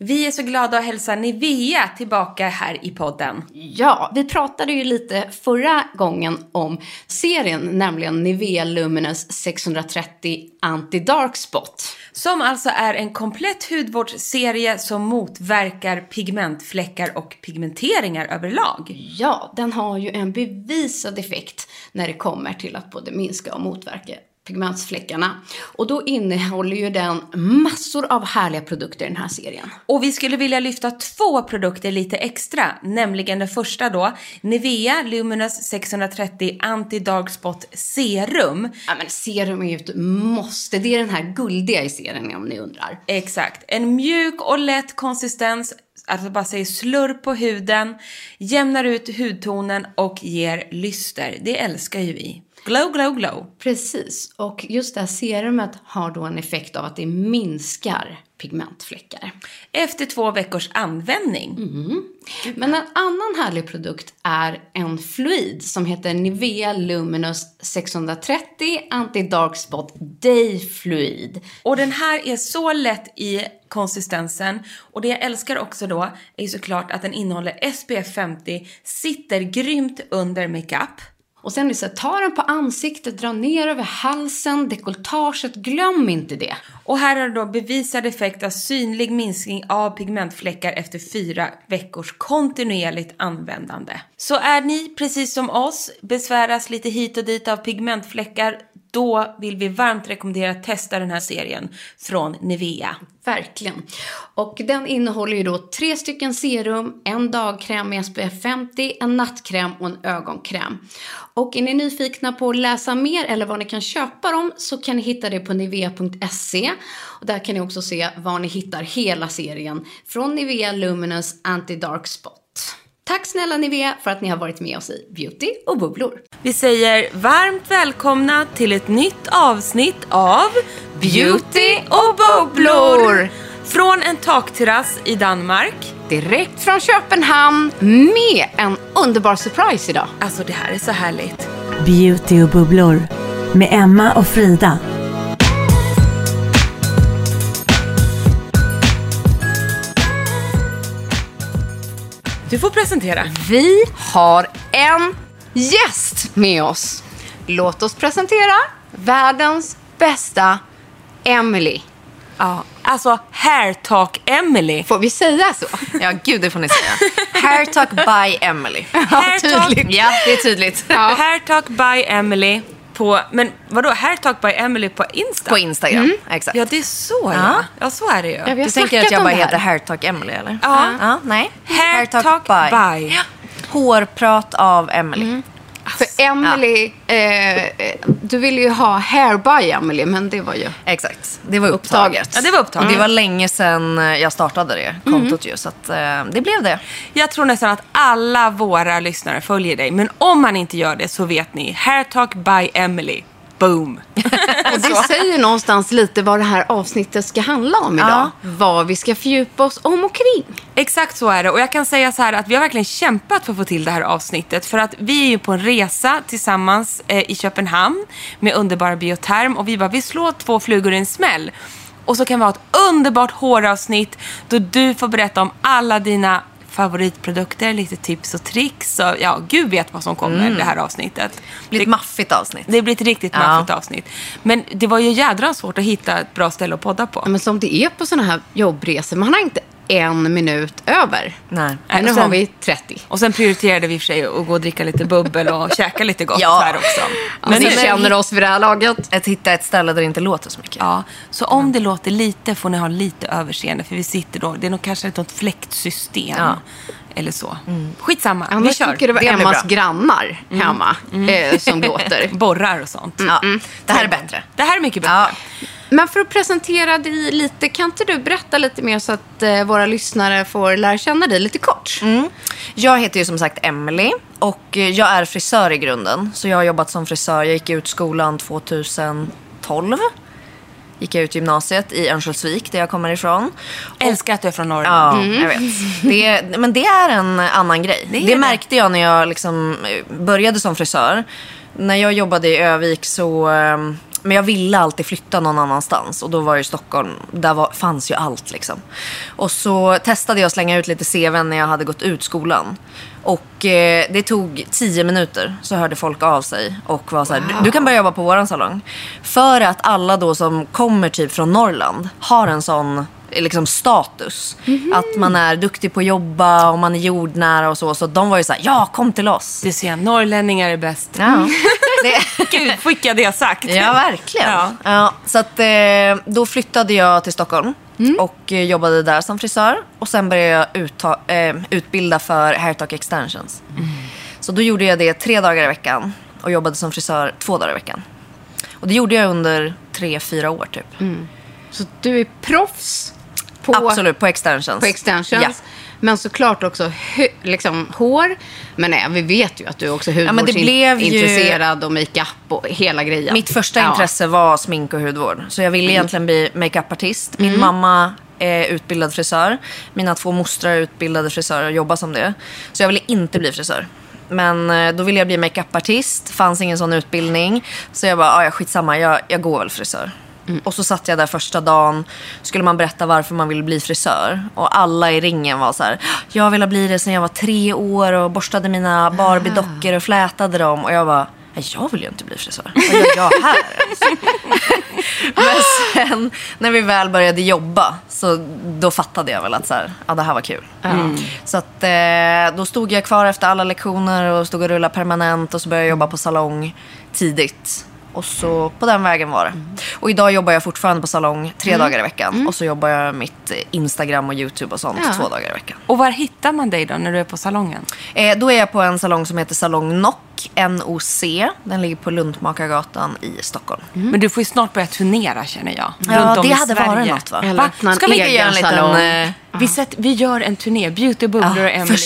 Vi är så glada att hälsa Nivea tillbaka här i podden. Ja, vi pratade ju lite förra gången om serien, nämligen Nivea Luminous 630 Anti-Dark Spot. Som alltså är en komplett hudvårdsserie som motverkar pigmentfläckar och pigmenteringar överlag. Ja, den har ju en bevisad effekt när det kommer till att både minska och motverka pigmentsfläckarna. Och då innehåller ju den massor av härliga produkter i den här serien. Och vi skulle vilja lyfta två produkter lite extra, nämligen den första då, Nivea Luminous 630 Anti-Dark Spot Serum. Ja men serum är ju ett måste, det är den här guldiga i serien om ni undrar. Exakt, en mjuk och lätt konsistens Alltså bara säger slurr på huden, jämnar ut hudtonen och ger lyster. Det älskar ju vi. Glow, glow, glow. Precis, och just det här serumet har då en effekt av att det minskar pigmentfläckar. Efter två veckors användning. Men en annan härlig produkt är en fluid som heter Nivea Luminous 630 Anti-Dark Spot Day Fluid. Och den här är så lätt i konsistensen. Och det jag älskar också då är såklart att den innehåller SPF 50, sitter grymt under makeup. Och sen är det så här, ta den på ansiktet, dra ner över halsen, dekolletaget, glöm inte det. Och här har du då bevisad effekt av synlig minskning av pigmentfläckar efter fyra veckors kontinuerligt användande. Så är ni, precis som oss, besväras lite hit och dit av pigmentfläckar, då vill vi varmt rekommendera att testa den här serien från Nivea. Verkligen. Och den innehåller ju då tre stycken serum, en dagkräm med SPF 50, en nattkräm och en ögonkräm. Och är ni nyfikna på att läsa mer eller var ni kan köpa dem så kan ni hitta det på nivea.se. Och där kan ni också se var ni hittar hela serien från Nivea Luminous Anti-Dark Spot. Tack snälla Nivea för att ni har varit med oss i Beauty och bubblor. Vi säger varmt välkomna till ett nytt avsnitt av Beauty och bubblor! Från en takterrass i Danmark. Direkt från Köpenhamn med en underbar surprise idag. Alltså det här är så härligt. Beauty och bubblor med Emma och Frida. Du får presentera. Vi har en gäst med oss. Låt oss presentera världens bästa Emily. Ja, alltså Hair Talk Emily. Får vi säga så? Ja, gud det får ni säga. Hair Talk by Emily. Hair Talk, Ja, det är tydligt. Hair Talk by Emily på, men vadå, Hair Talk by Emily på Insta? På Instagram, exakt. Ja, det är så ja. Ja. Ja, så är det ju. Ja, Du tänker att jag bara heter Hair Talk Emily eller? Ja. ja nej. Hair Talk by. Hårprat av Emily. För Emily, eh, eh, du ville ju ha hair by Emily, men det var ju... Exakt, det var upptaget. Ja, det var upptaget. Det var länge sedan jag startade det kontot ju, så att, eh, det blev det. Jag tror nästan att alla våra lyssnare följer dig. Men om man inte gör det så vet ni. Hair Talk by Emily. Boom. Och det säger någonstans lite vad det här avsnittet ska handla om idag. Ja. Vad vi ska fördjupa oss om och kring. Exakt så är det. Och jag kan säga så här att vi har verkligen kämpat för att få till det här avsnittet. För att vi är ju på en resa tillsammans eh, i Köpenhamn med underbara Bioterm. Och vi bara, vi slår två flugor i en smäll. Och så kan vi ha ett underbart håravsnitt då du får berätta om alla dina favoritprodukter, lite tips och tricks. Och, ja, gud vet vad som kommer det här avsnittet. Det blir ett maffigt avsnitt. Det blir ett riktigt Ja. maffigt avsnitt. Men det var ju jädra svårt att hitta ett bra ställe att podda på. Ja, Men som det är på sådana här jobbresor, man har inte en minut över. Nej. Men nu sen- har vi 30. Och sen prioriterade vi för sig att gå och dricka lite bubbel och käka lite gott Ja. här också. Men ni nu, känner oss vid det här laget. Att hitta ett ställe där det inte låter så mycket. ja, så om det låter lite får ni ha lite överseende för vi sitter då, det är nog kanske ett fläktsystem. Ja. Eller så. Skitsamma, vi Annars kör. tycker det var Det Emmas bra. grannar hemma eh, som låter. Borrar och sånt. Ja, Det här är bättre. Det här är mycket bättre. Ja. Men för att presentera dig lite, kan inte du berätta lite mer så att eh, våra lyssnare får lära känna dig lite kort? Jag heter ju som sagt Emily och eh, jag är frisör i grunden. Så jag har jobbat som frisör. Jag gick ut skolan 2012. Gick jag ut gymnasiet i Örnsköldsvik där jag kommer ifrån. Älskar att du är från Norrland. Ja, jag vet. Det, men det är en annan grej. Det, det. märkte jag när jag liksom eh, började som frisör. När jag jobbade i Övik så... Men jag ville alltid flytta någon annanstans. Och då var det Stockholm. Där var, fanns ju allt liksom. Och så testade jag att slänga ut lite CVn när jag hade gått ut skolan. Och eh, det tog tio minuter så hörde folk av sig och var så här, du, du kan börja jobba på våran salong. För att alla då som kommer typ från Norrland har en sån liksom status. Att man är duktig på att jobba och man är jordnära och så. Så de var ju så här, ja kom till oss. Du ser, norrlänningar är bäst. Ja, det, Gud, jag det sagt? ja verkligen. Ja. Ja. så att, eh, då flyttade jag till Stockholm. Och eh, jobbade där som frisör. Och sen började jag utta, eh, utbilda för Hairtalk Extensions. Så då gjorde jag det tre dagar i veckan. Och jobbade som frisör två dagar i veckan. Och det gjorde jag under tre, fyra år typ. Så du är proffs på, Absolut, på extensions. på extensions. Ja. Men såklart också liksom, hår. Men nej, vi vet ju att du är också det blev ju- hudvårdsintresserad och makeup och hela grejen. Mitt första Ja. intresse var smink och hudvård. Så jag ville egentligen bli makeupartist. Min mamma är utbildad frisör. Mina två mostrar är utbildade frisörer och jobbar som det. Så jag ville inte bli frisör. Men eh, då ville jag bli makeupartist. Fanns ingen sån utbildning. Så jag bara, "Ah, ja skitsamma, jag, jag går väl frisör. Och så satt jag där första dagen. Skulle man berätta varför man ville bli frisör. Och alla i ringen var så här. Jag ville bli det sedan jag var tre år och borstade mina Barbie-dockor och flätade dem. Och jag var "Nej, jag vill ju inte bli frisör. Vad gör jag här ens? Men sen när vi väl började jobba så då fattade jag väl att så här, ja, det här var kul. Så att, eh, då stod jag kvar efter alla lektioner och stod och rullade permanent och så började jag jobba på salong tidigt. Och så på den vägen var det. Och idag jobbar jag fortfarande på salong tre dagar i veckan. Och så jobbar jag mitt eh, Instagram och YouTube och sånt Ja. två dagar i veckan. Och var hittar man dig då när du är på salongen? Eh, då är jag på en salong som heter Salong Nock, NOC. Den ligger på Luntmakargatan i Stockholm. Men du får ju snart börja turnera känner jag. Ja, runt om det i hade Sverige. varit något va? Eller Va? Ska vi inte göra en liten, salong. Vi, sätt, vi gör en turné, Beauty Bubblor Ja, och Emily.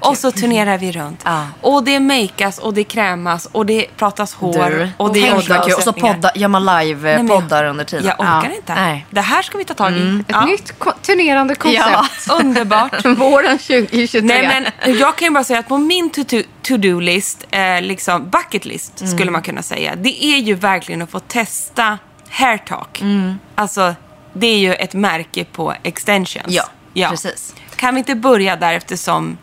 Och så turnerar vi runt. Ja. Och det makeas och det krämas och det pratas hår. Du, och det tänk vad kul. Och så podda, gör man Nej, men jag- live-poddar under tiden. Jag orkar Ja. inte. Nej. Det här ska vi ta tag i. Ett Ja. nytt ko- turnerande koncept. Underbart. Våren 2023. Nej, men jag kan ju bara säga att på min to- to-do-list, eh, liksom bucket list Mm. skulle man kunna säga. Det är ju verkligen att få testa hairtalk. Mm. Alltså, det är ju ett märke på extensions. Ja, precis. Kan vi inte börja där eftersom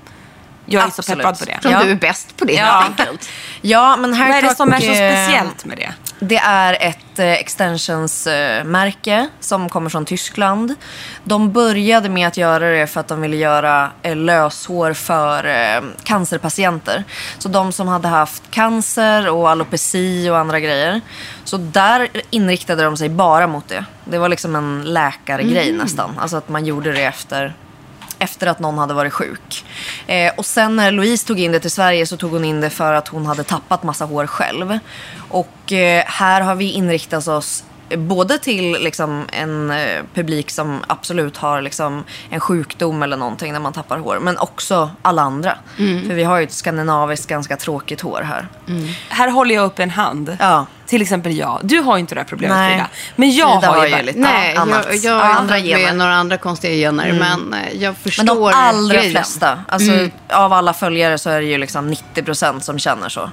jag är så Absolut. peppad på det? Som Ja. du är bäst på det Ja. helt enkelt. Ja, men Vad är det som är så speciellt med det? Det är ett eh, extensions-märke som kommer från Tyskland. De började med att göra det för att de ville göra eh, löshår för eh, cancerpatienter. Så de som hade haft cancer och alopeci och andra grejer. Så där inriktade de sig bara mot det. Det var liksom en läkargrej nästan. Alltså att man gjorde det efter efter att någon hade varit sjuk. Eh, och sen när Louise tog in det till Sverige så tog hon in det för att hon hade tappat massa hår själv. Och eh, här har vi inriktat oss både till liksom, en eh, publik som absolut har liksom, en sjukdom eller någonting när man tappar hår. Men också alla andra. För vi har ju ett skandinaviskt ganska tråkigt hår här. Här håller jag upp en hand. Ja, till exempel jag. Du har ju inte det här problemet Nej. Frida. Men jag Frida har ju har ju bara- lite Nej, annat. jag, jag andra andra gener. med några andra konstiga gener. Men eh, jag Men förstår de allra grejen. flesta, alltså av alla följare så är det ju liksom 90% som känner så.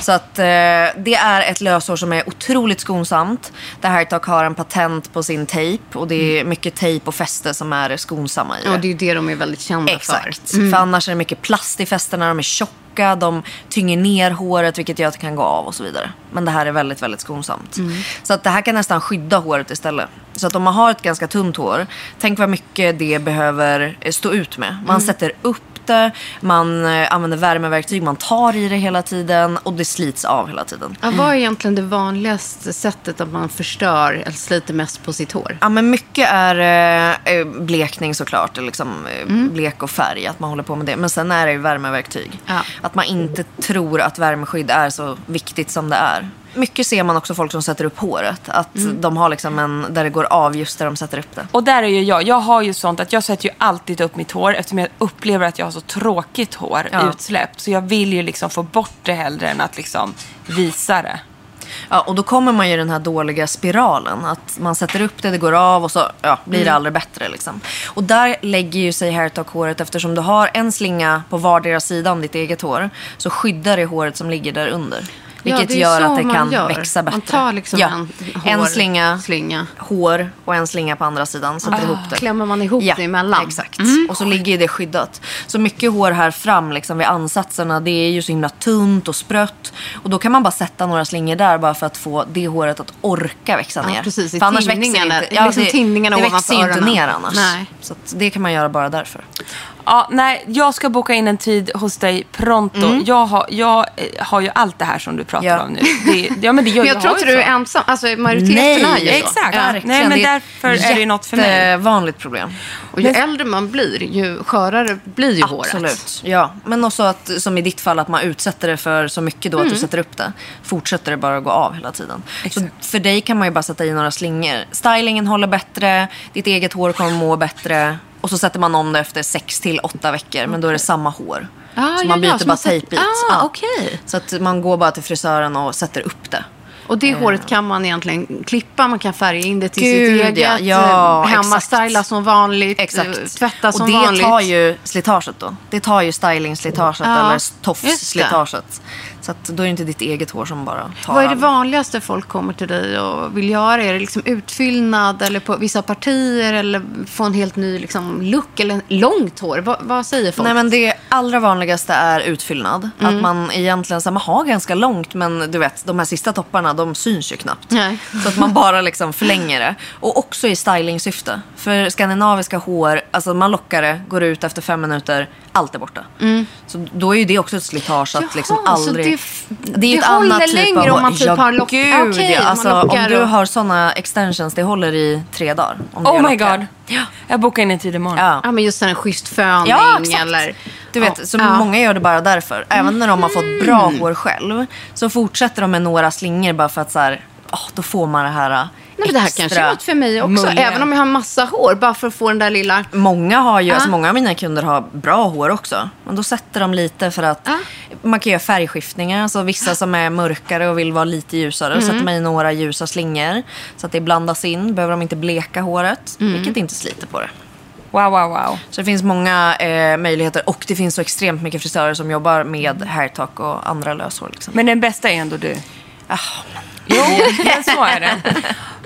Så att eh, det är ett lösår som är otroligt skonsamt. Det här Talk har en patent på sin tejp och det är mycket tejp och fäste som är skonsamma i det. Ja, det är ju det de är väldigt kända Exakt. för. För annars är det mycket plast i fästena, de är tjocka, de tynger ner håret vilket gör att det kan gå av och så vidare. Men det här är väldigt, väldigt skonsamt. Så att det här kan nästan skydda håret istället. Så att om man har ett ganska tunt hår, tänk vad mycket det behöver eh, stå ut med. Man sätter upp det, man eh, använder värmeverktyg, man tar i det hela tiden och det slits av hela tiden. Ja, vad är egentligen det vanligaste sättet att man förstör eller sliter mest på sitt hår? Ja, men mycket är eh, blekning såklart, liksom, eh, blek och färg, att man håller på med det. Men sen är det ju värmeverktyg. Ja. Att man inte tror att värmeskydd är så viktigt som det är. Mycket ser man också folk som sätter upp håret. Att de har liksom en, där det går av just där de sätter upp det. Och där är ju jag. Jag har ju sånt att jag sätter ju alltid upp mitt hår eftersom jag upplever att jag har så tråkigt hår Ja. utsläppt. Så jag vill ju liksom få bort det hellre än att liksom visa det. Ja, och då kommer man ju i den här dåliga spiralen. Att man sätter upp det, det går av och så ja, blir det aldrig bättre. Liksom. Och där lägger ju sig hairtalk-håret eftersom du har en slinga på vardera sida om ditt eget hår. Så skyddar det håret som ligger där under. Vilket det är gör att det kan gör. växa bättre. Man tar liksom ja. en en hår- slinga, slinga. hår och en slinga på andra sidan. Sätter ihop det. Klämmer man ihop Ja, det emellan? exakt. Och så ligger det skyddat. Så mycket hår här fram liksom vid ansatserna, det är ju så himla tunt och sprött. Och då kan man bara sätta några slingor där bara för att få det håret att orka växa Ja, ner. precis, i För annars växer det inte. liksom tinningarna det ovanför växer ju inte ner annars. Nej. Så det kan man göra bara därför. Ja, nej, jag ska boka in en tid hos dig pronto. Jag, har, jag eh, har ju allt det här som du pratar Ja. om nu. Det, ja, men det gör Men jag tror har inte du är ensam. Alltså majoriteten är ju så. exakt. Ja. Nej, men Det är därför är det något för mig. Jättevanligt problem. Och ju äldre man blir, ju skörare blir ju håret. Absolut. Ja, men också att som i ditt fall att man utsätter det för så mycket då att Mm. du sätter upp det. Fortsätter det bara att gå av hela tiden. Så för dig kan man ju bara sätta i några slingor. Stylingen håller bättre, ditt eget hår kommer må bättre. Och så sätter man om det efter sex till åtta veckor, men då är det samma hår. Ah, så ja, man byter ja, så bara tejpbit. Ah, okej. Så att man går bara till frisören och sätter upp det. Och det håret kan man egentligen klippa, man kan färga in det till Gud, sitt eget. ja. Ja, eh, hemma exakt. styla som vanligt. eh, Exakt. Tvätta som och det vanligt. tar ju slitaget då. Det tar ju stylingslitaget Ja, eller tofsslitaget. Så att då är det inte ditt eget hår som bara tar Vad är det vanligaste folk kommer till dig och vill göra? Är det liksom utfyllnad eller på vissa partier eller få en helt ny liksom, look eller långt hår? Vad, vad säger folk? Nej men det allra vanligaste är utfyllnad. Mm. Att man egentligen så här, man har ganska långt men du vet de här sista topparna de syns ju knappt. Nej. Så att man bara liksom förlänger det. Och också i stylingsyfte. För skandinaviska hår, alltså man lockar det, går ut efter fem minuter, allt är borta. Så då är ju det också ett slitage att liksom Mm. Jaha, aldrig... det f- är ju det ett annat typ längre av om man typ ja, har lock- Gud, ja. om man alltså, om du och- har såna extensions, det håller i tre dagar. Oh my lockar. god. Jag bokar in en tid imorgon. Ja. Ja, men just en schysst föning Ja, exakt. eller... Du vet, så Ja. Mm. många gör det bara därför. Även när de har fått bra hår själv så fortsätter de med några slingor bara för att så här, åh, då får man det här Nej, men det här kanske är något för mig också. mulliga. Även om jag har massa hår, bara för att få den där lilla... Många, har ju, Ja. alltså många av mina kunder har bra hår också. Men då sätter de lite för att Ja. man kan göra färgskiftningar. Alltså vissa som är mörkare och vill vara lite ljusare. Mm. sätter man i några ljusa slingor. Så att det blandas in. Behöver de inte bleka håret. Mm. Vilket inte sliter på det. Wow, wow, wow. Så det finns många eh, möjligheter. Och det finns så extremt mycket frisörer som jobbar med hairtalk och andra löshår. Liksom. Men den bästa är ändå du. Ah, Jo, men så är det.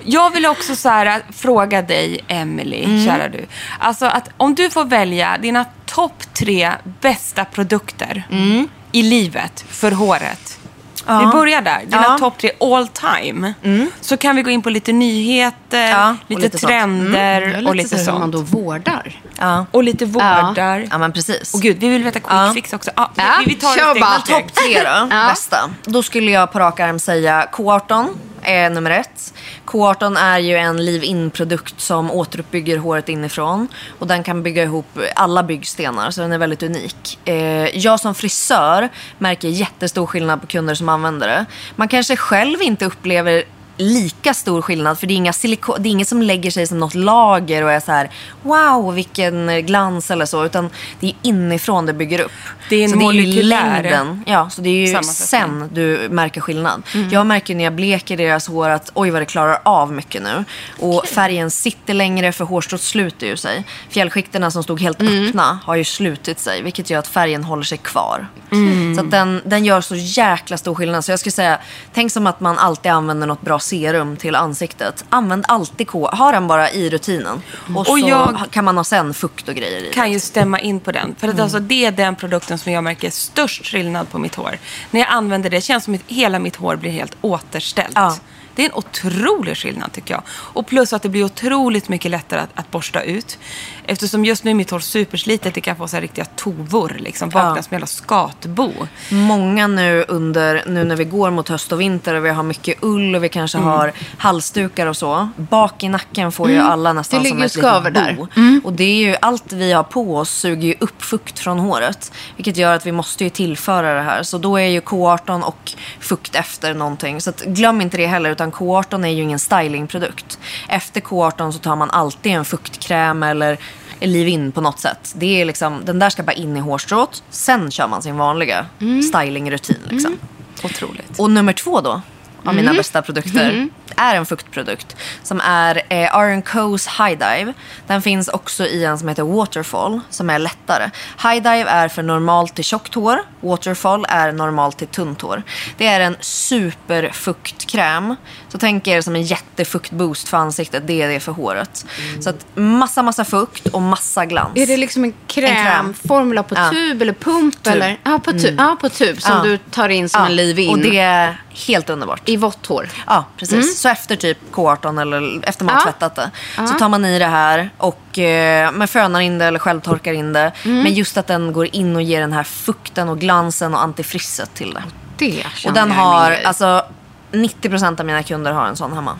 Jag vill också så här, fråga dig, Emily, Mm. kära du. Alltså att om du får välja dina topp tre bästa produkter Mm. i livet för håret. Vi börjar där. Dina Ja. Mm. topp tre all time. Så kan vi gå in på lite nyheter, Ja, och lite, lite sånt. trender Jag är och lite lite så hur man sånt. då vårdar. ja. Och lite vårdar. ja, men precis. Och gud, vi vill veta quick Ja. fix också. Ja, Ja, vi, vi tar kör det steg bara. Topp tre då, Ja. bästa. Då skulle jag på rak arm säga K18 är nummer ett. K18 är ju en leave-in-produkt som återuppbygger håret inifrån. Och den kan bygga ihop alla byggstenar, så den är väldigt unik. Eh, jag som frisör märker jättestor skillnad på kunder som använder det. Man kanske själv inte upplever lika stor skillnad. För det är, inga siliko- det är inget som lägger sig som något lager och är så här wow vilken glans eller så. Utan det är inifrån det bygger upp. Det är en så det är ju längden. Ja, så det är ju sen du märker skillnad. Mm. Jag märker när jag bleker deras hår att oj vad det klarar av mycket nu. Och färgen sitter längre för hårstrået sluter ju sig. Fjällskikterna som stod helt Mm. öppna har ju slutit sig. Vilket gör att färgen håller sig kvar. Mm. Så den, den gör så jäkla stor skillnad. Så jag skulle säga, tänk som att man alltid använder något bra serum till ansiktet. Använd alltid K. Ha den bara i rutinen. Och, Och så jag- kan man ha sen fukt och grejer i. kan ju stämma in på den. För att alltså, det är den produkten som jag märker störst skillnad på mitt hår. När jag använder det känns som att hela mitt hår blir helt återställt. Ja. Det är en otrolig skillnad tycker jag. Och plus att det blir otroligt mycket lättare att, att borsta ut. Eftersom just nu är mitt hår superslitet, det kan få så här riktiga tovor. Liksom, vakna Ja. som jävla skatbo. Många nu under, nu när vi går mot höst och vinter och vi har mycket ull och vi kanske Mm. har halsdukar och så. Bak i nacken får ju alla nästan som ett litet där. bo. Och det är ju, allt vi har på oss suger ju upp fukt från håret. Vilket gör att vi måste ju tillföra det här. Så då är ju K18 och fukt efter någonting. Så glöm inte det heller, utan K18 är ju ingen stylingprodukt. Efter K18 så tar man alltid en fuktkräm eller leave-in på något sätt. Det är liksom, den där ska bara in i hårstrået. Sen kör man sin vanliga Mm. stylingrutin. Liksom. Otroligt. Och nummer två då, av mina Mm. bästa produkter, är en fuktprodukt. Som är eh, Co's High Dive. Den finns också i en som heter Waterfall, som är lättare. High Dive är för normalt till tjockt hår. Waterfall är normalt till tunt hår. Det är en superfuktkräm. Så tänk er som en jättefuktboost för ansiktet. Det är det för håret. Så att massa, massa fukt och massa glans. Är det liksom en kräm. krämformula på Ja. tub eller pump? Eller? Ja, på, tu- ja, på tub som Ja. du tar in som en leave-in Och det helt underbart. i vått hår. Ja, precis. Så efter typ K18 eller efter man har Ja. tvättat det. Så tar man i det här och eh, man fönar in det eller självtorkar in det. Men just att den går in och ger den här fukten och glansen och antifrisset till det. Det känner Och den har, alltså 90% av mina kunder har en sån hemma.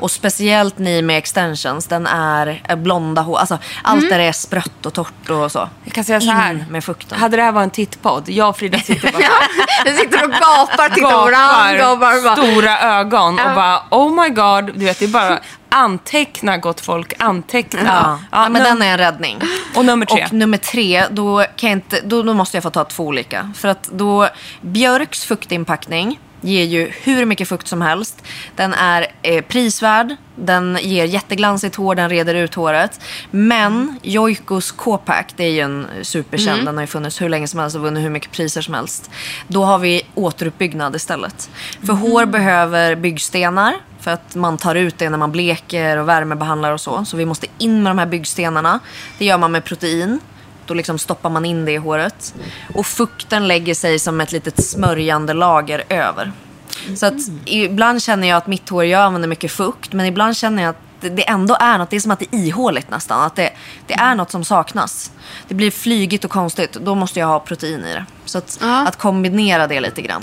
Och speciellt ni med extensions, den är är blonda hår. Alltså, allt där är sprött och torrt och så. Jag kan säga så här. In med fukten. Hade det här varit en tittpodd, jag och Frida sitter bara Vi sitter och gapar, tittar på varandra. Gapar, bara. stora ögon och bara oh my god. Du vet, det är bara anteckna gott folk, anteckna. Ja, ja, men den är en räddning. Och nummer tre. Och nummer tre, då, kan inte, då, då måste jag få ta två olika. För att då, Björks fuktinpackning ger ju hur mycket fukt som helst. Den är eh, prisvärd, den ger jätteglansigt hår, den reder ut håret. Men Joikos K-pack, det är ju en superkänd, den har ju funnits hur länge som helst och vunnit hur mycket priser som helst. Då har vi återuppbyggnad istället. För hår behöver byggstenar för att man tar ut det när man bleker och värmebehandlar och så. Så vi måste in med de här byggstenarna. Det gör man med protein. Då liksom stoppar man in det i håret. Och fukten lägger sig som ett litet smörjande lager över. Så att ibland känner jag att mitt hår, jag använder mycket fukt. Men ibland känner jag att det- ändå är något, det är som att det är ihåligt nästan. Att det, det är något som saknas. Det blir flygigt och konstigt. Då måste jag ha protein i det. Så att, att kombinera det lite grann.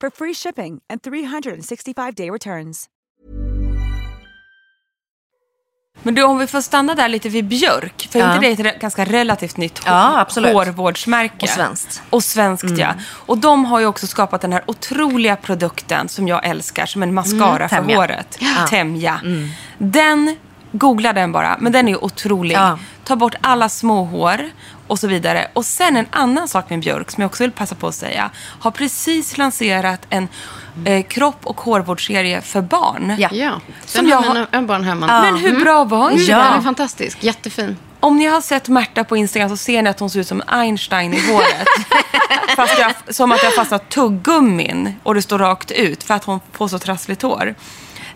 for free shipping and 365-day returns. Men du, om vi får stanna där lite vid Björk. För Ja. inte det är ett re- ganska relativt nytt Ja, absolut. hårvårdsmärke? Och svenskt. Och svenskt, ja. Och de har ju också skapat den här otroliga produkten som jag älskar, som en mascara för Temja. håret. Ja. Temja. Den, googla den bara, men den är otrolig. Ja. Ta bort alla små hår och så vidare. Och sen en annan sak med Björk som jag också vill passa på att säga. Har precis lanserat en eh, kropp och hårvårdsserie för barn. Ja. Ja, Som den jag har en barn hemma. Men hur bra var inte Ja. Den är den? fantastisk. Jättefin. Om ni har sett Märta på Instagram så ser ni att hon ser ut som Einstein i håret. Fast jag, som att jag fastnat tuggummin och det står rakt ut för att hon får så trassligt hår.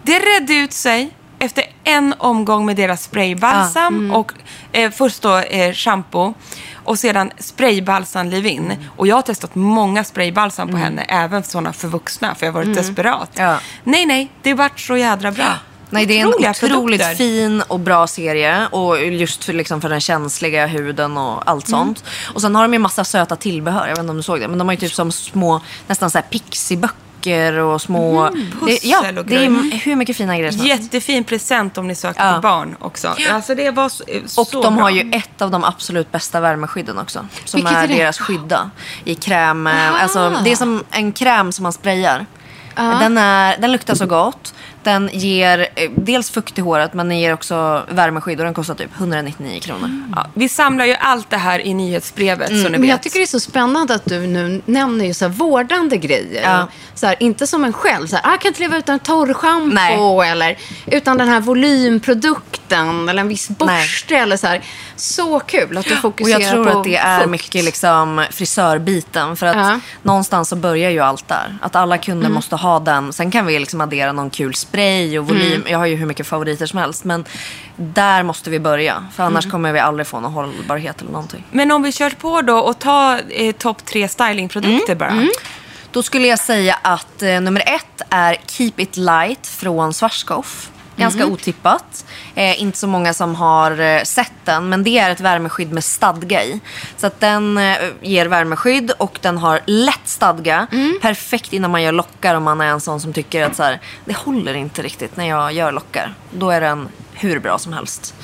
Det redde ut sig efter en omgång med deras spraybalsam och eh, först då eh, shampoo och sedan spraybalsam leave-in. Och jag har testat många spraybalsam på henne, även sådana för vuxna, för jag har varit desperat. Ja. Nej, nej, det vart så jädra bra. Nej, det är en otroligt produkter. fin och bra serie. Och just för, liksom, för den känsliga huden och allt sånt. Och sen har de ju massa söta tillbehör. Jag vet inte om du såg det. Men de har ju typ som små, nästan så här pixiböcker och små... det, ja, pussel och det är grejer. hur mycket fina grejer som helst. Jättefin present om ni söker Ja. på barn också. Alltså det var så, så Och de bra. har ju ett av de absolut bästa värmeskydden också. Som Vilket är, är det? deras skydda. I kräm. eh, Alltså, det är som en kräm som man sprayar. Den, är, den luktar så gott. Den ger eh, dels fukt i håret men den ger också värmeskydd och den kostar typ 199 kronor. Ja, vi samlar ju allt det här i nyhetsbrevet så ni Men vet. jag tycker det är så spännande att du nu nämner ju så här vårdande grejer. Ja. Så här, inte som en själv, så här, "Ah, jag kan inte leva utan Nej. torrschampo eller utan den här volymprodukten eller en viss borste eller så här. Så kul att du Och fokuserar jag tror på att det är fukt. mycket liksom frisörbiten. För att Ja. någonstans så börjar ju allt där. Att alla kunder Mm. måste ha den. Sen kan vi liksom addera någon kul spray och volym. Jag har ju hur mycket favoriter som helst. Men där måste vi börja. För Mm. annars kommer vi aldrig få någon hållbarhet eller någonting. Men om vi kör på då och tar eh, topp tre stylingprodukter bara. Mm. Då skulle jag säga att eh, nummer ett är Keep It Light från Schwarzkopf. Ganska otippat. Eh, inte så många som har eh, sett den. Men det är ett värmeskydd med stadga i. Så att den eh, ger värmeskydd och den har lätt stadga. Perfekt innan man gör lockar om man är en sån som tycker att så här, det håller inte riktigt när jag gör lockar. Då är den hur bra som helst.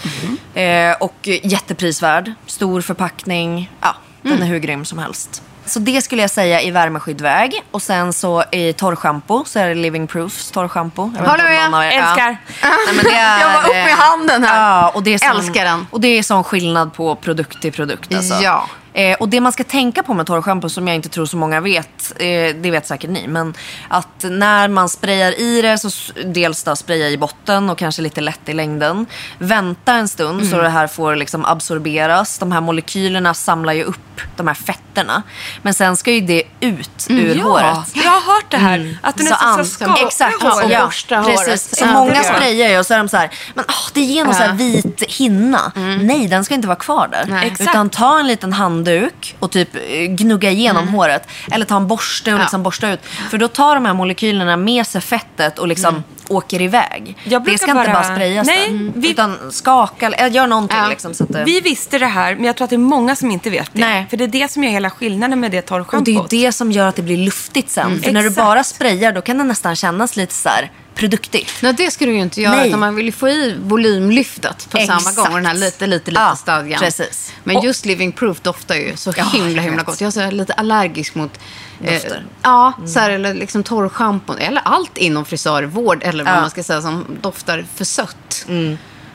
Eh, och jätteprisvärd. Stor förpackning. Ja, den är hur grym som helst. Så det skulle jag säga i värmeskyddväg. Och sen så i torrschampo så är det Living Proofs torrschampo. Håller med. er- Älskar. Ja. Nej, men det är, Jag var uppe i handen här. Ja, och det är sån, Älskar den. Och det är sån skillnad på produkt till produkt. Alltså. Ja. Eh, och det man ska tänka på med torrschampo som jag inte tror så många vet, eh, det vet säkert ni, men att när man sprayar i det så dels då spraya i botten och kanske lite lätt i längden. Vänta en stund Mm. så det här får liksom absorberas. De här molekylerna samlar ju upp de här fetterna. Men sen ska ju det ut ur Ja, håret. jag har hört det här. Att du nästan an- ska skaka Exakt. håret. håret. Ja. borsta precis. håret. Så Ja, många sprayar ju och så är de så här, men åh, det ger någon så Ja. vit hinna. Nej, den ska inte vara kvar där. Nej. Utan ta en liten handduk och typ eh, gnugga igenom håret. Eller ta en borste och Ja. liksom borsta ut. För då tar de här molekylerna med sig fettet och liksom åker iväg. Det ska inte bara- bara sprayas Nej, där. vi- Utan skaka, eller gör någonting Ja. liksom. Så att det... Vi visste det här, men jag tror att det är många som inte vet det. Nej. För det är det som är hela skillnaden med det Och det är torrschampot. ju det som gör att det blir luftigt sen. För när du Exakt. bara sprayar då kan det nästan kännas lite så här produktigt. Nej, det ska du ju inte göra. Nej. Utan man vill ju få i volymlyftet på Exakt. samma gång. Och den här lite, lite, lite Ja, stadgan. precis. Men Och- just Living Proof doftar ju så Ja, himla, jag himla gott. Jag är så här lite allergisk mot eh, Dofter. ja, så här, eller liksom torrschampon. Eller allt inom frisörvård. Eller vad Ja. man ska säga som doftar för sött.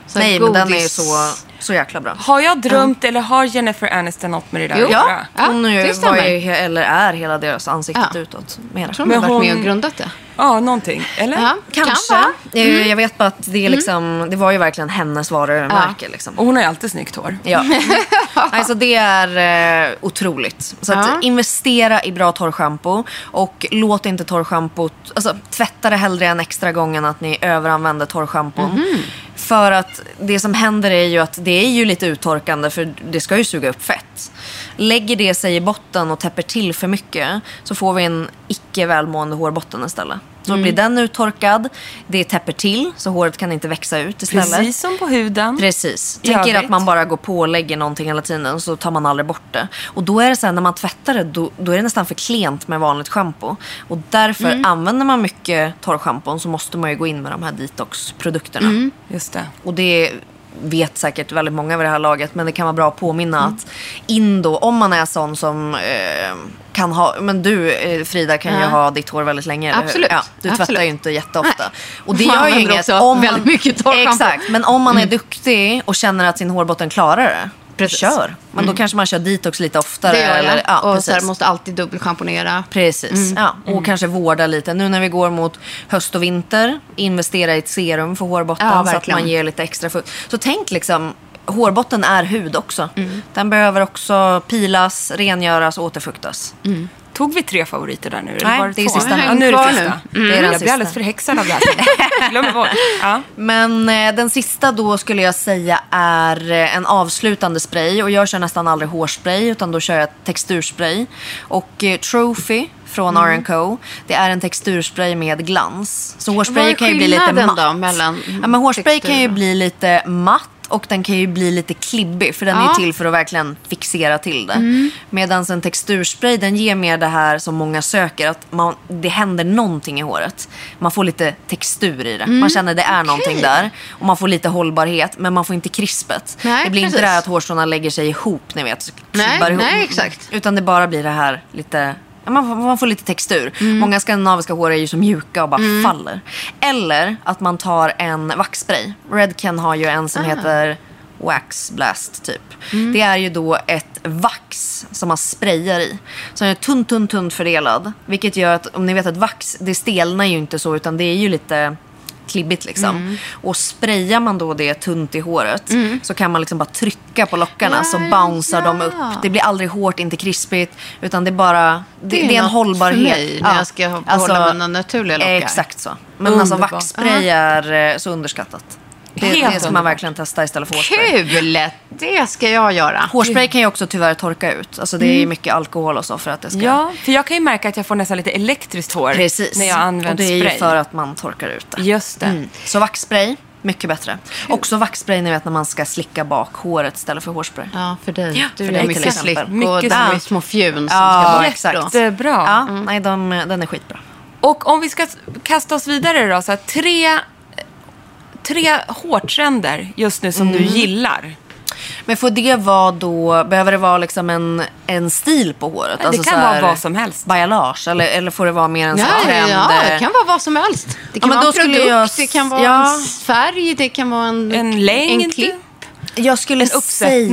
Så här Nej, men den är ju godis. så, så jäkla bra. Har jag drömt eller har Jennifer Aniston något med det där Jo. att göra? Ja, hon är ju, det var stämmer. ju, eller är hela deras ansikte Ja. utåt. Med. Jag tror Men hon har varit med och grundat det. Ja, någonting. Eller? Ja, Kanske. Kan. Eh, Jag vet bara att det, är liksom, det var ju verkligen hennes varumärke. Liksom. Och hon har ju alltid snyggt hår. Ja. alltså det är eh, otroligt. Så att Ja. investera i bra torrschampo och låt inte torrschampot, alltså tvätta det hellre en extra gång än att ni överanvänder torrschampon. Mhm. För att det som händer är ju att det är ju lite uttorkande för det ska ju suga upp fett. Lägger det sig i botten och täpper till för mycket så får vi en icke välmående hårbotten istället. Så Mm. blir den uttorkad. Det täpper till så håret kan inte växa ut istället. Precis som på huden. Precis. Tänk er att man bara går på och lägger någonting hela tiden så tar man aldrig bort det. Och då är det så här, när man tvättar det då, då är det nästan för klent med vanligt schampo. Och därför Mm. använder man mycket torrschampon så måste man ju gå in med de här detoxprodukterna. Mm. Just det. Och det vet säkert väldigt många vid det här laget. Men det kan vara bra att påminna Mm. att in då, om man är sån som eh, kan ha, men du eh, Frida kan ju Ja. ha ditt hår väldigt länge. Absolut. Ja, du tvättar Absolut. ju inte jätteofta. Nej. Och det gör ju inget om väldigt man, mycket torrschampo. Exakt, men om man är Mm. duktig och känner att sin hårbotten klarar det. Precis. Kör. Men då Mm. kanske man kör detox lite oftare. Det gör jag. Eller, ja, och precis. så måste alltid dubbelschamponera. Precis. Mm. Ja. Och kanske vårda lite. Nu när vi går mot höst och vinter, investera i ett serum för hårbotten Ja, så att man ger lite extra fukt. Så tänk liksom, hårbotten är hud också. Mm. Den behöver också pilas, rengöras återfuktas. Tog vi tre favoriter där nu? eller Nej, var det är två? sista nu. Ja, nu är det sista. Mm. Det är den Jag blir alldeles förhäxad av det här. Glömmer bort. Ja. Men eh, den sista då skulle jag säga är eh, en avslutande spray. Och jag kör nästan aldrig hårspray utan då kör jag texturspray. Och eh, Trophy från Mm. R&Co det är en texturspray med glans. Så hårspray kan ju bli lite matt. då mellan ja, men hårspray kan ju texturer? bli lite matt. Och den kan ju bli lite klibbig för den är Ja. ju till för att verkligen fixera till det. Mm. Medan en texturspray den ger mer det här som många söker. Att man, det händer någonting i håret. Man får lite textur i det. Mm. Man känner det är någonting där. Och man får lite hållbarhet men man får inte krispet. Nej, det blir inte precis. det här att hårstråna lägger sig ihop ni vet. Nej, nej, exakt. Utan det bara blir det här lite man, får- man får lite textur. Mm. Många skandinaviska hår är ju så mjuka och bara faller. Eller att man tar en vaxspray. Redken har ju en som Ah. heter Wax Blast typ. Mm. Det är ju då ett vax som man sprayar i. Den är tunt, tunt, tunt fördelad. Vilket gör att om ni vet att vax, det stelnar ju inte så utan det är ju lite klibbigt liksom. Mm. Och sprayar man då det tunt i håret så kan man liksom bara trycka på lockarna så bouncear de upp. Det blir aldrig hårt, inte krispigt utan det är bara, det, det är, en något hållbarhet. för mig när jag ska behålla mina naturliga lockar. Exakt så. Men alltså Underbart. vaxspray är eh, så underskattat. Det, Helt det ska man verkligen testa istället för hårspray. Kul! Det ska jag göra. Hårspray kan ju också tyvärr torka ut. Alltså det är ju mycket alkohol och så för att det ska... ja, för jag kan ju märka att jag får nästan lite elektriskt hår Precis. när jag använder och det är spray. ju för att man torkar ut det. Just det. Mm. Så vaxspray, mycket bättre. Också vaxspray ni vet när man ska slicka bak håret istället för hårspray. Ja, för dig. Ja, du för dig mycket till exempel. slick och där små fjun som ska Ja, bort. exakt. då. Jättebra. Ja, nej de, den är skitbra. Och om vi ska kasta oss vidare då, så här, tre, tre hårtrender just nu som du Mm. gillar. Men får det vara då, behöver det vara liksom en, en stil på håret? Det Alltså kan vara vad som helst. Balayage eller, eller får det vara mer en Ja, här trend? ja, det kan vara vad som helst. Det kan men vara då en produkt, jag- det kan vara ja. en färg, det kan vara en, En längd. en klipp. Jag skulle säga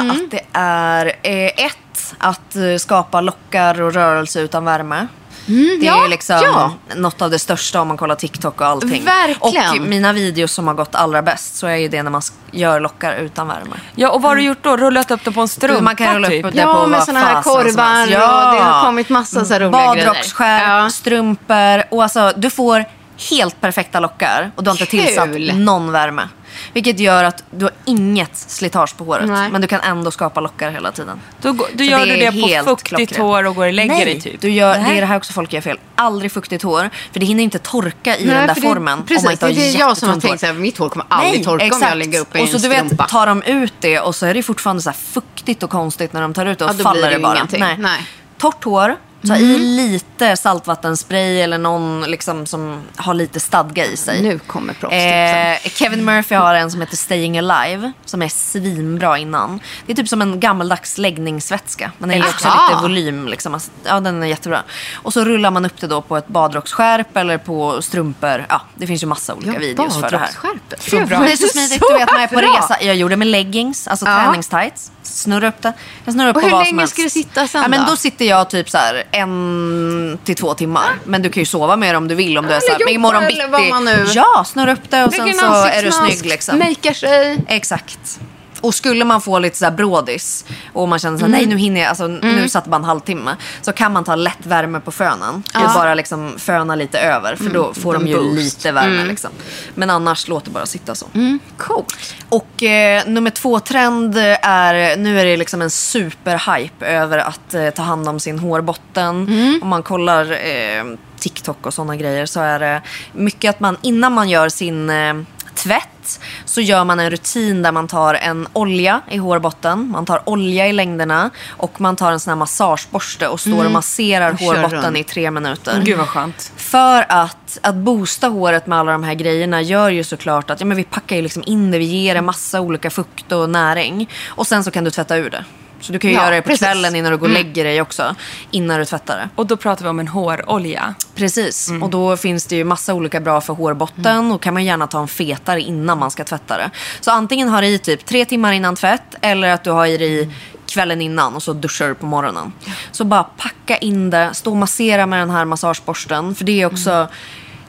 Mm. att det är eh, ett, att eh, skapa lockar och rörelse utan värme. Det Mm, ja, är liksom ja. något av det största om man kollar TikTok och allting. Verkligen. Och mina videos som har gått allra bäst så är ju det när man gör lockar utan värme. Ja, och vad har du gjort då? Rullat upp det på en strumpa man kan rulla upp typ? det Ja, på med såna här korvar helst. och det har kommit massa så här roliga Badrocksskärp, grejer. Ja. strumpor och alltså du får helt perfekta lockar och du har inte Kul. tillsatt någon värme. Vilket gör att du har inget slitage på håret. Nej. Men du kan ändå skapa lockar hela tiden. Då, då Så gör det du det på fuktigt klockrent. hår och går och lägger Nej, dig typ? du gör, det Nej. är det här också folk gör fel. Aldrig fuktigt hår. För det hinner inte torka i Nej, den där det- formen. Precis, om man inte har det är jag som har tänkt här, mitt hår kommer aldrig torka om jag lägger upp i och så en du strumpa. vet, tar de ut det och så är det fortfarande så fuktigt och konstigt när de tar ut det och Ja, faller det det bara. ingenting. Nej. Mm. Torrt hår, ta i lite saltvattenspray eller någon liksom som har lite stadga i sig. Nu kommer proffstipsen. Eh, Kevin Murphy har en som heter Staying Alive som är svinbra innan. Det är typ som en gammaldags läggningsvätska. Men den ger också lite volym. Liksom. Alltså, Ja, den är jättebra. Och så rullar man upp det då på ett badrocksskärp eller på strumpor. Ja, det finns ju massa olika Ja, videos för det här. badrocksskärpet. Så bra. Det är är så smidigt. Du vet, man är på resa. Jag gjorde med leggings, alltså Ja. träningstights. Snurra upp det. Jag snurrar upp Och på hur vad som länge helst. ska du sitta sen ja, men då? sitter jag typ så här en till två timmar. Men du kan ju sova med det om du vill. Om du är så här, men imorgon bitti. Ja, snurra upp det och Lägger sen en så är du snygg liksom. Makear sig. Exakt. Och skulle man få lite så brådis och man känner så här, nej nu hinner jag, alltså nu satt bara en halvtimme. Så kan man ta lätt värme på fönen. Och bara liksom föna lite över för då får de ju lite värme liksom. Men annars låt det bara sitta så. Coolt. Och eh, nummer två trend är, nu är det liksom en superhype över att eh, ta hand om sin hårbotten. Om man kollar eh, TikTok och sådana grejer så är det mycket att man innan man gör sin eh, tvätt så gör man en rutin där man tar en olja i hårbotten, man tar olja i längderna och man tar en sån här massageborste och står och masserar Och hårbotten runt. i tre minuter. Gud vad skönt. För att, att boosta håret med alla de här grejerna gör ju såklart att ja, men vi packar ju liksom in det, vi ger det massa olika fukt och näring. Och sen så kan du tvätta ur det. Så du kan ju Ja, göra det på precis. kvällen innan du går och lägger dig också. Innan du tvättar det. Och då pratar vi om en hårolja. Precis. Mm. Och då finns det ju massa olika bra för hårbotten. Och kan man gärna ta en fetare innan man ska tvätta det. Så antingen har det i typ tre timmar innan tvätt. Eller att du har i det i kvällen innan och så duschar du på morgonen. Så bara packa in det, stå och massera med den här massageborsten. För det är också, Mm.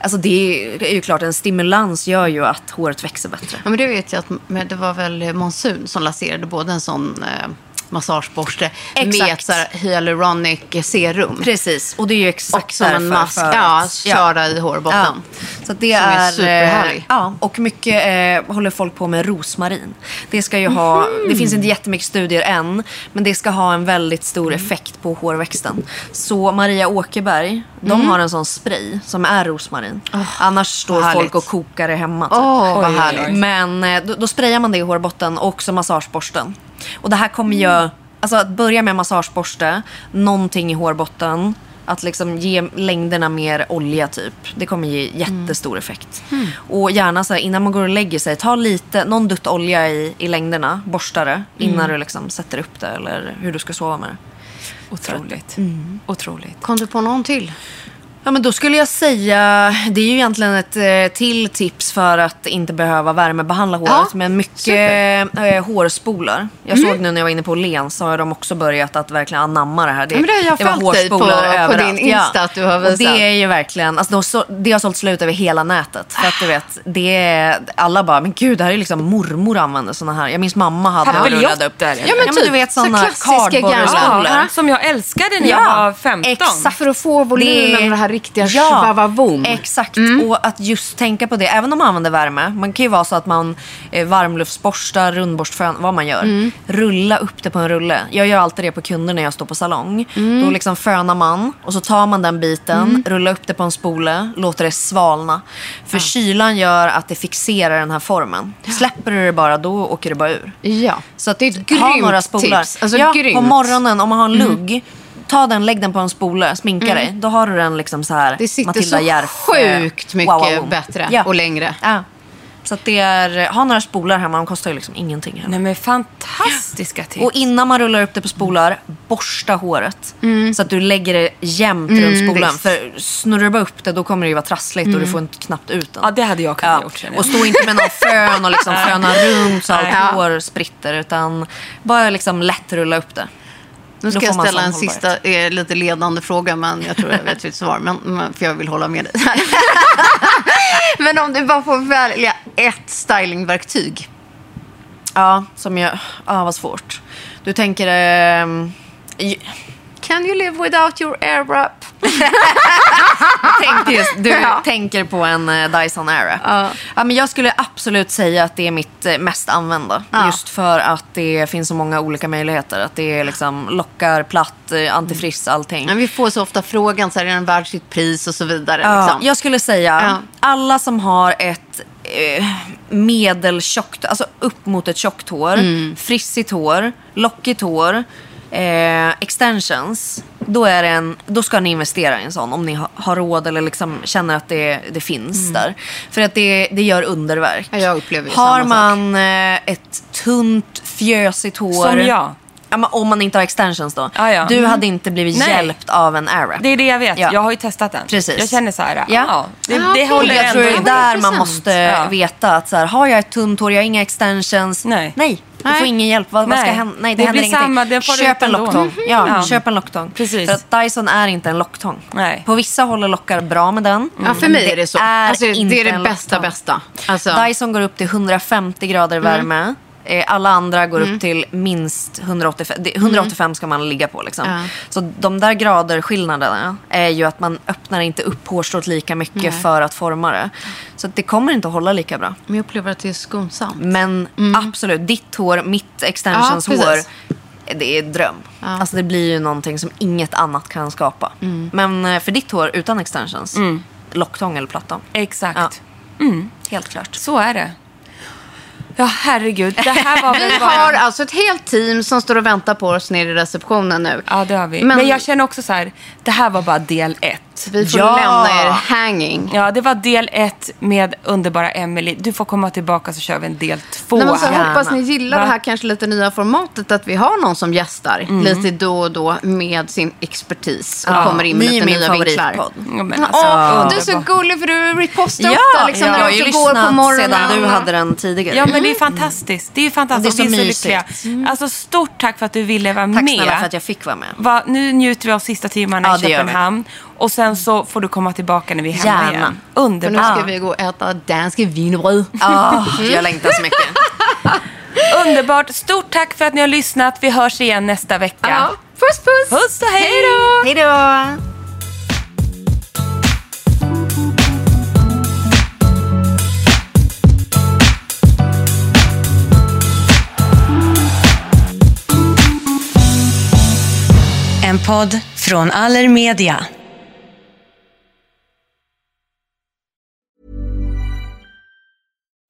alltså det är ju klart en stimulans gör ju att håret växer bättre. Ja, men det vet jag att det var väl Monsun som lanserade både en sån eh, massageborste med Exakt. ett så här hyaluronic serum. Precis, och det är ju exakt Och som en mask, för ja, köra i hårbotten. Ja. Så det Som är är, superhärlig. eh, Ja, och mycket eh, håller folk på med rosmarin. Det ska ju ha, Mhm. det finns inte jättemycket studier än, men det ska ha en väldigt stor Mm. effekt på hårväxten. Så Maria Åkerberg, de har en sån spray som är rosmarin. Annars står Mm. vad folk härligt. och kokar det hemma. Typ. Härligt. oj. Men eh, då, då sprayar man det i hårbotten och också massageborsten. Och det här kommer ju, alltså att börja med massageborste, någonting i hårbotten, att liksom ge längderna mer olja typ. Det kommer ge jättestor effekt. Och gärna så här, innan man går och lägger sig, ta lite, någon dutt olja i, i längderna, borsta det innan du liksom sätter upp det eller hur du ska sova med det. Otroligt. Otroligt. Kom du på någon till? Ja, men då skulle jag säga, det är ju egentligen ett eh, till tips för att inte behöva värmebehandla håret. Ja, men mycket eh, hårspolar. Jag såg nu när jag var inne på Åhléns så har de också börjat att verkligen anamma det här. Det, Ja, men det har jag var följt dig på- hårspolar på överallt. din Insta att du har Och visat. det är ju verkligen, alltså, de så, det har sålt slut över hela nätet. För att du vet, det är, alla bara, men gud det här är liksom mormor använder såna här. Jag minns mamma hade och rullade upp. Papiljotter, Ja, men typ, du vet så såna klassiska gamla. Ja, som jag älskade när jag var 15. Exakt. För att få volymen Det- och det här riktiga Ja. Exakt, Mm. och att just tänka på det. Även om man använder värme. Man kan ju vara så att man eh, varmluftsborstar, rundborstfön, vad man gör. Mm. Rulla upp det på en rulle. Jag gör alltid det på kunder när jag står på salong. Mm. Då liksom fönar man och så tar man den biten, rullar upp det på en spole, låter det svalna. För kylan gör att det fixerar den här formen. Släpper du det bara, då åker det bara ur. Ja, Så att det är ett ha grymt några spolar. tips. Alltså, ja, grymt. På morgonen om man har en lugg. Ta den, lägg den på en spole, sminka dig. Då har du den liksom så här Mm. Det sitter Matilda så Järf, sjukt mycket wow, wow, wow. bättre Ja. och längre. Ja. Så att det är, ha några spolar hemma, de kostar ju liksom ingenting. Heller. Nej men fantastiska tips. Och innan man rullar upp det på spolar, borsta håret. Så att du lägger det jämnt runt spolen. Mm. visst. För snurrar du bara upp det, då kommer det ju vara trassligt och du får inte knappt ut den. Ja, det hade jag kunnat gjort. känner jag. Och stå inte med någon fön och liksom föna runt så allt Nej. hår spritter. Utan bara liksom lätt rulla upp det. Nu ska jag ställa en sista, eh, lite ledande fråga, men jag tror jag vet ditt svar. Men, men, för jag vill hålla med dig. men om du bara får välja ett stylingverktyg. Ja, som jag... Ja, vad svårt. Du tänker... j- Can you live without your airwrap? tänkte just, du Ja. tänker på en eh, Dyson Airwrap. Ja. Ja, men jag skulle absolut säga att det är mitt eh, mest använda. Ja. Just för att det finns så många olika möjligheter. Att det är liksom lockar, platt, eh, antifriss, allting. Men vi får så ofta frågan, så här, är den värd sitt pris och så vidare. Ja, liksom. Jag skulle säga alla som har ett eh, medeltjockt, alltså upp mot ett tjockt hår, Mm. frissigt hår, lockigt hår, eh, extensions. Då, är en, då ska ni investera i en sån om ni ha, har råd eller liksom känner att det, det finns där. För att det, det gör underverk. Mm. Ja, jag upplever Har man eh, ett tunt, fjösigt hår. Som jag. Om man inte har extensions då. Ja, ja. Du Mm. hade inte blivit Nej. hjälpt av en airwrap. Det är det jag vet. Ja. Jag har ju testat den. Precis. Jag känner så här, ja, Ja. det, Ah, det håller jag tror det är där man 100%. måste Ja. veta att så här, har jag ett tunt hår, jag har inga extensions. Nej. Nej, du Nej. får ingen hjälp. Vad, vad ska Nej. hända? Nej, det, Det händer blir ingenting. samma, den får du köp en locktång. Mhm. Ja, Ja. köp en locktång. Precis. För att Dyson är inte en locktång. Nej. På vissa håller lockar bra med den. Ja, för mig är det så. är alltså, inte det är det bästa, bästa. Alltså, Dyson går upp till 150 grader värme. Alla andra går upp till minst 185. det- 185 ska man ligga på. Liksom. Ja. Så de där graderskillnaderna är ju att man öppnar inte upp hårstrået lika mycket Nej. för att forma det. Så det kommer inte att hålla lika bra. Men jag upplever att det är skonsamt. Men absolut, ditt hår, mitt extensions Ja, hår. Det är dröm. Alltså det blir ju någonting som inget annat kan skapa. Men eh, för ditt hår utan extensions, locktång eller plattång. Exakt. Helt klart. Så är det. Ja, herregud. Det här var väl Vi bara... har alltså ett helt team som står och väntar på oss nere i receptionen nu. Ja, det har vi. Men- Men, jag känner också så här, det här var bara del ett. Vi får Ja. lämna er hanging. Ja, det var del ett med underbara Emily. Du får komma tillbaka så kör vi en del två. Nej, men så Gärna. hoppas ni gillar Va? det här kanske lite nya formatet. Att vi har någon som gästar lite då och då med sin expertis. Och kommer in med Ni lite nya vinklar. Ja, men alltså, du är så gullig för du repostar Ja, ofta liksom, jag när ju också går på lyssnat morgonen. sedan du hade den tidigare. Ja, men det är fantastiskt. Det är fantastiskt. Det är så Vi är så mysigt. lyckliga. Alltså, stort tack för att du ville vara Tack med. snälla för att jag fick vara med. Va, nu njuter vi av sista timmarna Ja, i det gör vi. Köpenhamn. Och sen så får du komma tillbaka när vi är hemma Gärna. igen. För nu Underbart. ska vi gå och äta danska wienerbröd. Ah, jag längtar så mycket. Underbart. Stort tack för att ni har lyssnat. Vi hörs igen nästa vecka. Ja. Puss puss! Puss och hej då! Hej då! En podd från Allermedia.